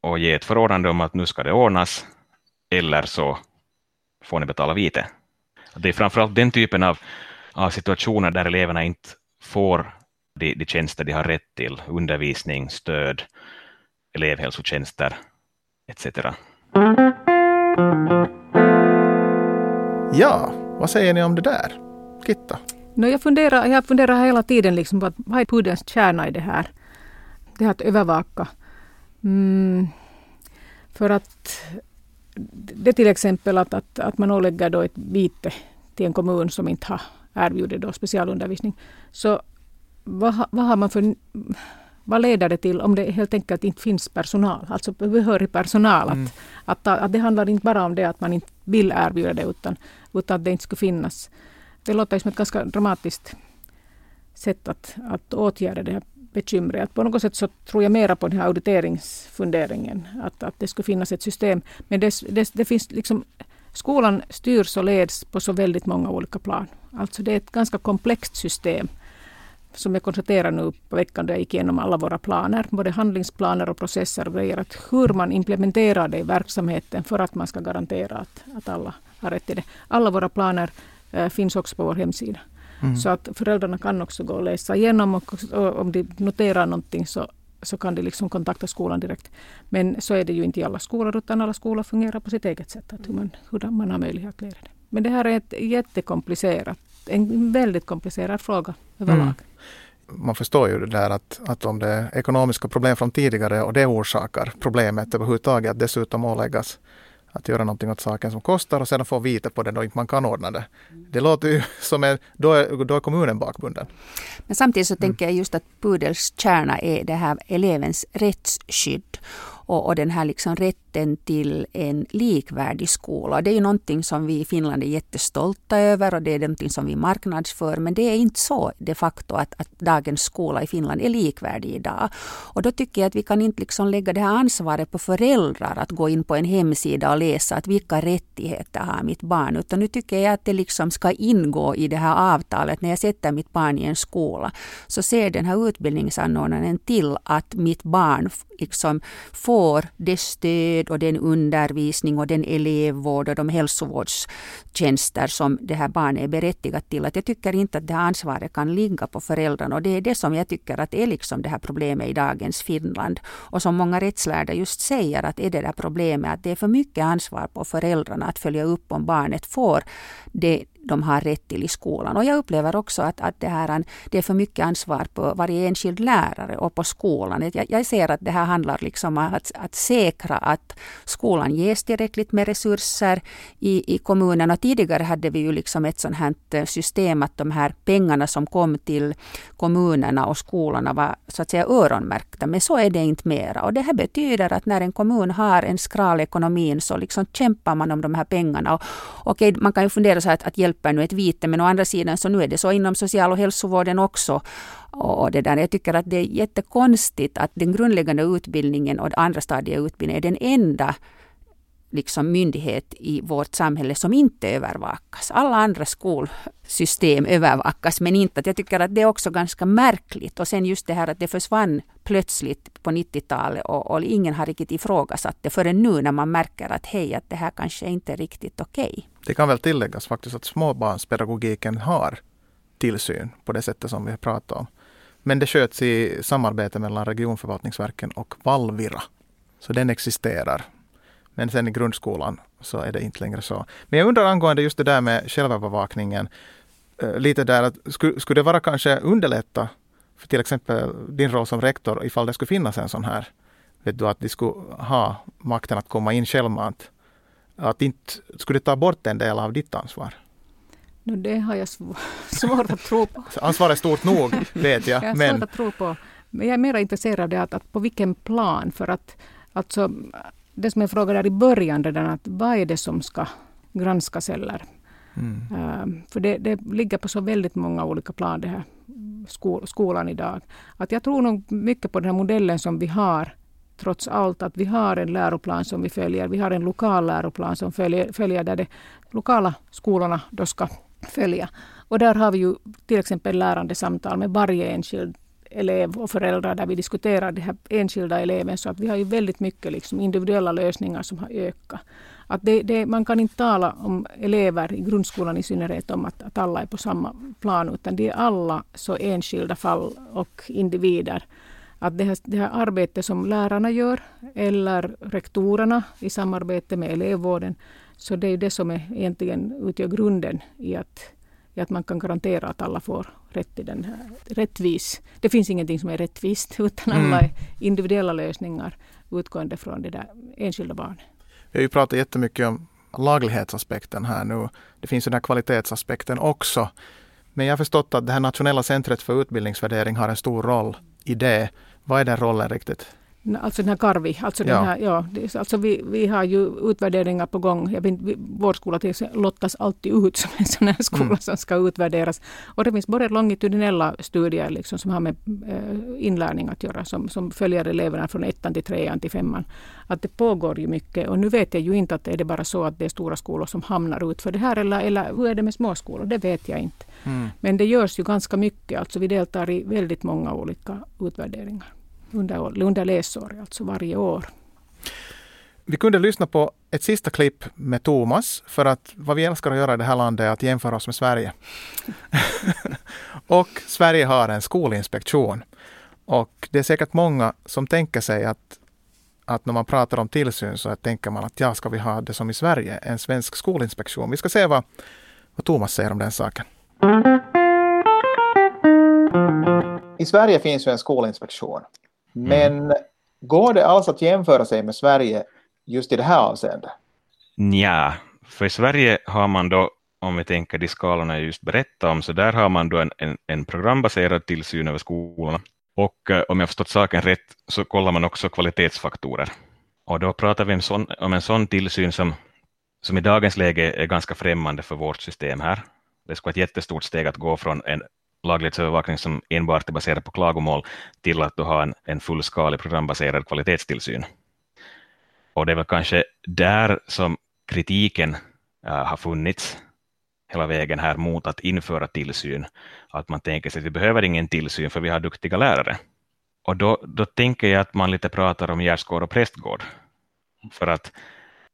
och ge ett förordnande om att nu ska det ordnas, eller så får ni betala vite. Det är framförallt den typen av, av situationer där eleverna inte får de, de tjänster de har rätt till, undervisning, stöd, elevhälsotjänster etc. Ja, Vad säger ni om det där? Kitta? No, jag, funderar, jag funderar hela tiden liksom på vad är pudelns kärna i det här? Det här att övervaka. Mm, för att det till exempel att, att, att man ålägger då ett vite till en kommun som inte har erbjudit då specialundervisning. Så vad, vad har man för vad leder det till om det helt enkelt inte finns personal, alltså behörig personal? Mm. Att, att, att det handlar inte bara om det att man inte vill erbjuda det utan, utan att det inte skulle finnas. Det låter som ett ganska dramatiskt sätt att, att åtgärda det här bekymret. Att på något sätt så tror jag mera på den här auditeringsfunderingen, att, att det skulle finnas ett system. Men det, det, det finns liksom, skolan styrs och leds på så väldigt många olika plan. Alltså det är ett ganska komplext system som jag konstaterade nu på veckan då jag gick igenom alla våra planer, både handlingsplaner och processer och grejer, att hur man implementerar det i verksamheten för att man ska garantera att, att alla har rätt till det. Alla våra planer äh, finns också på vår hemsida. Mm. Så att föräldrarna kan också gå och läsa igenom och, och om de noterar någonting så, så kan de liksom kontakta skolan direkt. Men så är det ju inte i alla skolor utan alla skolor fungerar på sitt eget sätt, att hur, man, hur man har möjlighet att lära det. Men det här är ett jättekomplicerat, en väldigt komplicerad fråga överlag. Mm man förstår ju det där att, att om det är ekonomiska problem från tidigare och det orsakar problemet överhuvudtaget att dessutom åläggas att göra någonting åt saken som kostar och sedan få vite på det då inte man kan ordna det. Det låter ju som en, då är, då är kommunen bakbunden. Men samtidigt så mm. tänker jag just att Pudels kärna är det här elevens rättsskydd och, och den här liksom rätten till en likvärdig skola. Det är ju någonting som vi i Finland är jättestolta över och det är någonting som vi marknadsför. Men det är inte så de facto att, att dagens skola i Finland är likvärdig idag. Och då tycker jag att vi kan inte liksom lägga det här ansvaret på föräldrar att gå in på en hemsida och läsa att vilka rättigheter har mitt barn. Utan nu tycker jag att det liksom ska ingå i det här avtalet. När jag sätter mitt barn i en skola så ser den här utbildningsanordnaren till att mitt barn liksom får det stöd och den undervisning och den elevvård och de hälsovårdstjänster som det här barnet är berättigat till. Att jag tycker inte att det här ansvaret kan ligga på föräldrarna och det är det som jag tycker att är liksom det här problemet i dagens Finland. Och som många rättslärda just säger att är det där problemet att det är för mycket ansvar på föräldrarna att följa upp om barnet får det de har rätt till i skolan. Och jag upplever också att, att det, här, det är för mycket ansvar på varje enskild lärare och på skolan. Jag, jag ser att det här handlar liksom om att, att säkra att skolan ges tillräckligt med resurser i, i kommunerna. Tidigare hade vi ju liksom ett sånt här eh, system att de här pengarna som kom till kommunerna och skolorna var så att säga öronmärkta. Men så är det inte mera. Och det här betyder att när en kommun har en skral ekonomi så liksom kämpar man om de här pengarna. Och, okej, man kan ju fundera så att, att hjälp hjälper nu ett vite. Men å andra sidan så nu är det så inom social och hälsovården också. Och det där, jag tycker att det är jättekonstigt att den grundläggande utbildningen och andra stadieutbildningen är den enda liksom myndighet i vårt samhälle som inte övervakas. Alla andra skolsystem övervakas men inte. Jag tycker att det är också ganska märkligt. Och sen just det här att det försvann plötsligt på 90-talet och, och, ingen har riktigt ifrågasatt det förrän nu när man märker att hej, att det här kanske inte är riktigt okej. Okay. Det kan väl tilläggas faktiskt att småbarnspedagogiken har tillsyn på det sättet som vi pratar om. Men det sköts i samarbete mellan regionförvaltningsverken och Valvira. Så den existerar. Men sen i grundskolan så är det inte längre så. Men jag undrar angående just det där med självövervakningen. Eh, lite där att skulle, skulle det vara kanske underlätta för till exempel din roll som rektor ifall det skulle finnas en sån här, vet du, att de skulle ha makten att komma in självmant. Att inte skulle det ta bort en del av ditt ansvar? No, det har jag svårt att tro på. Ansvaret är stort nog, vet jag. jag har men... svårt att tro på. Men jag är mer intresserad av att, att på vilken plan. För att alltså, det som jag frågade där i början redan, att vad är det som ska granskas eller Mm. Uh, för det, det, ligger på så väldigt många olika plan, det här skol, skolan idag. Att jag tror nog mycket på den här modellen som vi har, trots allt, att vi har en läroplan som vi följer. Vi har en lokal läroplan som följer, följer där de lokala skolorna då ska följa. Och där har vi ju till exempel lärande samtal med varje enskild elev och föräldrar där vi diskuterar den här enskilda eleven. Så att vi har ju väldigt mycket liksom individuella lösningar som har ökat. Att det, det, man kan inte tala om elever i grundskolan i synnerhet om att, att alla är på samma plan utan det är alla så enskilda fall och individer. Att det här, det här arbetet som lärarna gör eller rektorerna i samarbete med elevvården Så det är det som är egentligen utgör grunden i att, i att man kan garantera att alla får rätt till den här rättvis. Det finns ingenting som är rättvist utan alla är individuella lösningar utgående från det där enskilda barnet. Vi har ju pratat jättemycket om laglighetsaspekten här nu. Det finns ju den här kvalitetsaspekten också. Men jag har förstått att det här nationella centret för utbildningsvärdering har en stor roll i det. Vad är den rollen riktigt? Alltså den här Karvi, alltså, ja. Den här, ja, alltså vi, vi har ju utvärderingar på gång. Jag vet, vår skola till lottas alltid ut som en sån här skola mm. som ska utvärderas. Och det finns både longitudinella studier liksom, som har med eh, inlärning att göra, som, som följer eleverna från ettan till trean till femman. Att det pågår ju mycket och nu vet jag ju inte att är det bara så att det är stora skolor som hamnar ut för det här eller, eller hur är det med små skolor? Det vet jag inte. Mm. Men det görs ju ganska mycket, alltså vi deltar i väldigt många olika utvärderingar under, under läsår, alltså varje år. Vi kunde lyssna på ett sista klipp med Thomas för att vad vi älskar att göra i det här landet är att jämföra oss med Sverige. och Sverige har en skolinspektion. Och det är säkert många som tänker sig att, att när man pratar om tillsyn så tänker man att ja, ska vi ha det som i Sverige, en svensk skolinspektion. Vi ska se vad, vad Thomas säger om den saken. I Sverige finns ju en skolinspektion. Mm. Men mm. går det alls att jämföra sig med Sverige just i det här avseendet? Ja, för i Sverige har man då, om vi tänker de skalorna jag just berättade om, så där har man då en, en, en programbaserad tillsyn över skolorna. Och eh, om jag förstått saken rätt så kollar man också kvalitetsfaktorer. Och då pratar vi om, sån, om en sån tillsyn som, som i dagens läge är ganska främmande för vårt system här. Det skulle vara ett jättestort steg att gå från en laglighetsövervakning som enbart är baserad på klagomål till att du har en, en fullskalig programbaserad kvalitetstillsyn. Och det är väl kanske där som kritiken äh, har funnits hela vägen här mot att införa tillsyn. Att man tänker sig att vi behöver ingen tillsyn för vi har duktiga lärare. Och då, då tänker jag att man lite pratar om gärdsgård och prästgård. För att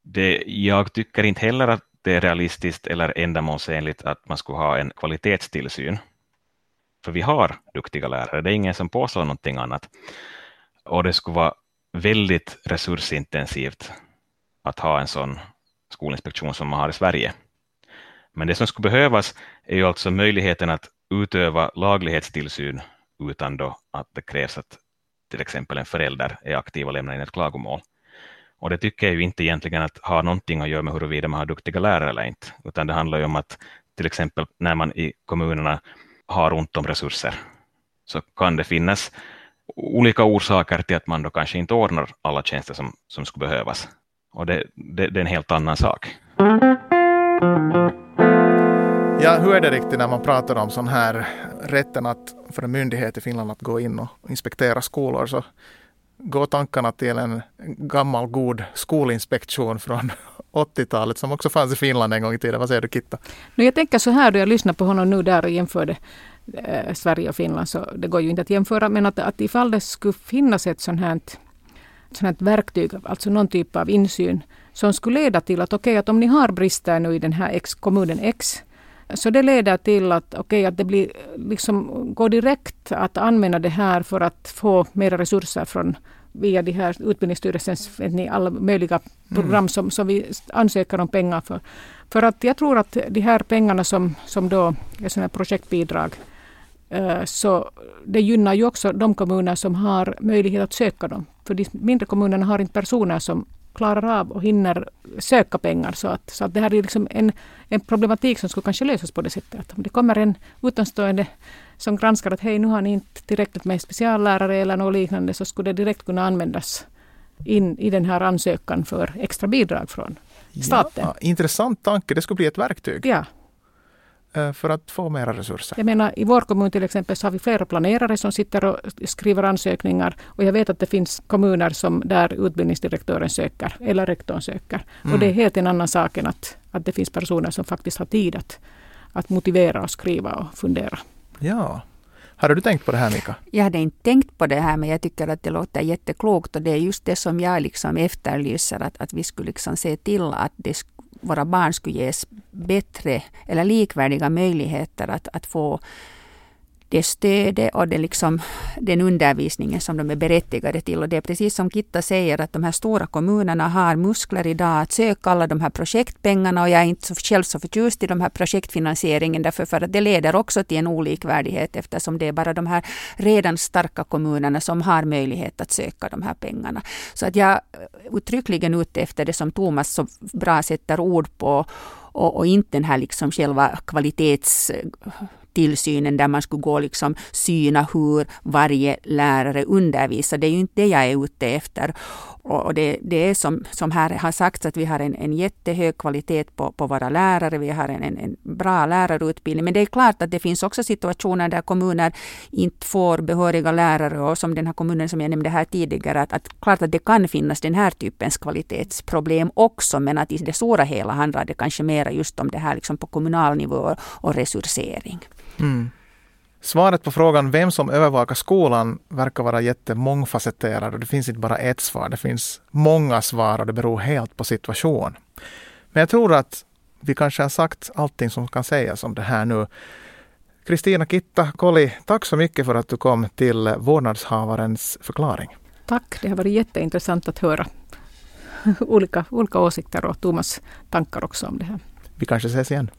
det, jag tycker inte heller att det är realistiskt eller ändamålsenligt att man skulle ha en kvalitetstillsyn för vi har duktiga lärare, det är ingen som påstår någonting annat. Och det skulle vara väldigt resursintensivt att ha en sån skolinspektion som man har i Sverige. Men det som skulle behövas är ju alltså möjligheten att utöva laglighetstillsyn utan då att det krävs att till exempel en förälder är aktiv och lämnar in ett klagomål. Och det tycker jag ju inte egentligen att ha någonting att göra med huruvida man har duktiga lärare eller inte, utan det handlar ju om att till exempel när man i kommunerna har ont om resurser så kan det finnas olika orsaker till att man då kanske inte ordnar alla tjänster som, som skulle behövas. Och det, det, det är en helt annan sak. Ja, hur är det riktigt när man pratar om sån här rätten att för en myndighet i Finland att gå in och inspektera skolor så går tankarna till en gammal god skolinspektion från 80-talet som också fanns i Finland en gång i tiden. Vad säger du Kitta? Nu, jag tänker så här då jag lyssnar på honom nu där och jämförde eh, Sverige och Finland så det går ju inte att jämföra men att, att ifall det skulle finnas ett sånt här, sånt här verktyg, alltså någon typ av insyn som skulle leda till att okej okay, att om ni har brister nu i den här X, kommunen X så det leder till att, okay, att det blir, liksom, går direkt att använda det här för att få mer resurser från via de här Utbildningsstyrelsens ni, alla möjliga program mm. som, som vi ansöker om pengar för. För att jag tror att de här pengarna som, som då är sådana projektbidrag uh, så det gynnar ju också de kommuner som har möjlighet att söka dem. För de mindre kommunerna har inte personer som klarar av och hinner söka pengar. Så att, så att det här är liksom en, en problematik som skulle kanske lösas på det sättet. Att om det kommer en utomstående som granskar att hej, nu har ni inte tillräckligt med speciallärare eller något liknande, så skulle det direkt kunna användas in i den här ansökan för extra bidrag från staten. Ja, intressant tanke, det skulle bli ett verktyg. Ja. Eh, för att få mera resurser. Jag menar, I vår kommun till exempel så har vi flera planerare som sitter och skriver ansökningar. Och jag vet att det finns kommuner som där utbildningsdirektören söker eller rektorn söker. Mm. Och det är helt en annan sak än att, att det finns personer som faktiskt har tid att, att motivera och skriva och fundera. Ja. Hade du tänkt på det här Mika? Jag hade inte tänkt på det här men jag tycker att det låter jätteklokt och det är just det som jag liksom efterlyser att, att vi skulle liksom se till att det, våra barn skulle ges bättre eller likvärdiga möjligheter att, att få det stödet och det liksom, den undervisningen som de är berättigade till. Och det är precis som Kitta säger att de här stora kommunerna har muskler idag att söka alla de här projektpengarna och jag är inte så, själv så förtjust i de här projektfinansieringen därför för att det leder också till en olikvärdighet eftersom det är bara de här redan starka kommunerna som har möjlighet att söka de här pengarna. Så att jag är uttryckligen ute efter det som Thomas så bra sätter ord på och, och inte den här liksom själva kvalitets tillsynen där man skulle gå liksom syna hur varje lärare undervisar. Det är ju inte det jag är ute efter. Och det, det är som, som här har sagts att vi har en, en jättehög kvalitet på, på våra lärare. Vi har en, en, en bra lärarutbildning. Men det är klart att det finns också situationer där kommuner inte får behöriga lärare. Och som den här kommunen som jag nämnde här tidigare. Att, att klart att det kan finnas den här typens kvalitetsproblem också. Men att i det stora hela handlar det kanske mer just om det här liksom på kommunal nivå och resursering. Mm. Svaret på frågan vem som övervakar skolan verkar vara jättemångfacetterad och det finns inte bara ett svar. Det finns många svar och det beror helt på situation. Men jag tror att vi kanske har sagt allting som kan sägas om det här nu. Kristina Kitta Koli, tack så mycket för att du kom till vårdnadshavarens förklaring. Tack, det har varit jätteintressant att höra olika, olika åsikter och Thomas tankar också om det här. Vi kanske ses igen.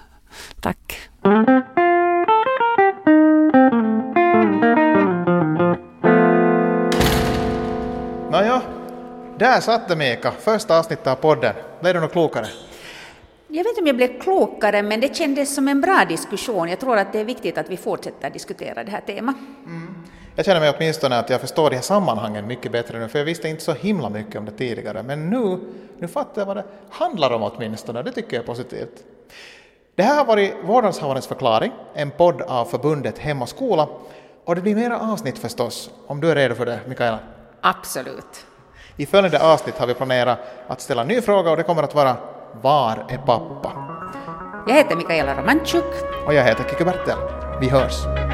Tack. Där satt det Mika, första avsnittet av podden. Blev du något klokare? Jag vet inte om jag blev klokare, men det kändes som en bra diskussion. Jag tror att det är viktigt att vi fortsätter diskutera det här temat. Mm. Jag känner mig åtminstone att jag förstår de här sammanhangen mycket bättre nu, för jag visste inte så himla mycket om det tidigare. Men nu, nu fattar jag vad det handlar om åtminstone, det tycker jag är positivt. Det här har varit Vårdnadshavarens förklaring, en podd av förbundet Hem och skola. Och det blir mera avsnitt förstås, om du är redo för det, Mikaela? Absolut. I följande avsnitt har vi planerat att ställa en ny fråga och det kommer att vara Var är pappa? Jag heter Mikaela Romanchuk. Och jag heter Kikki Bertel. Vi hörs.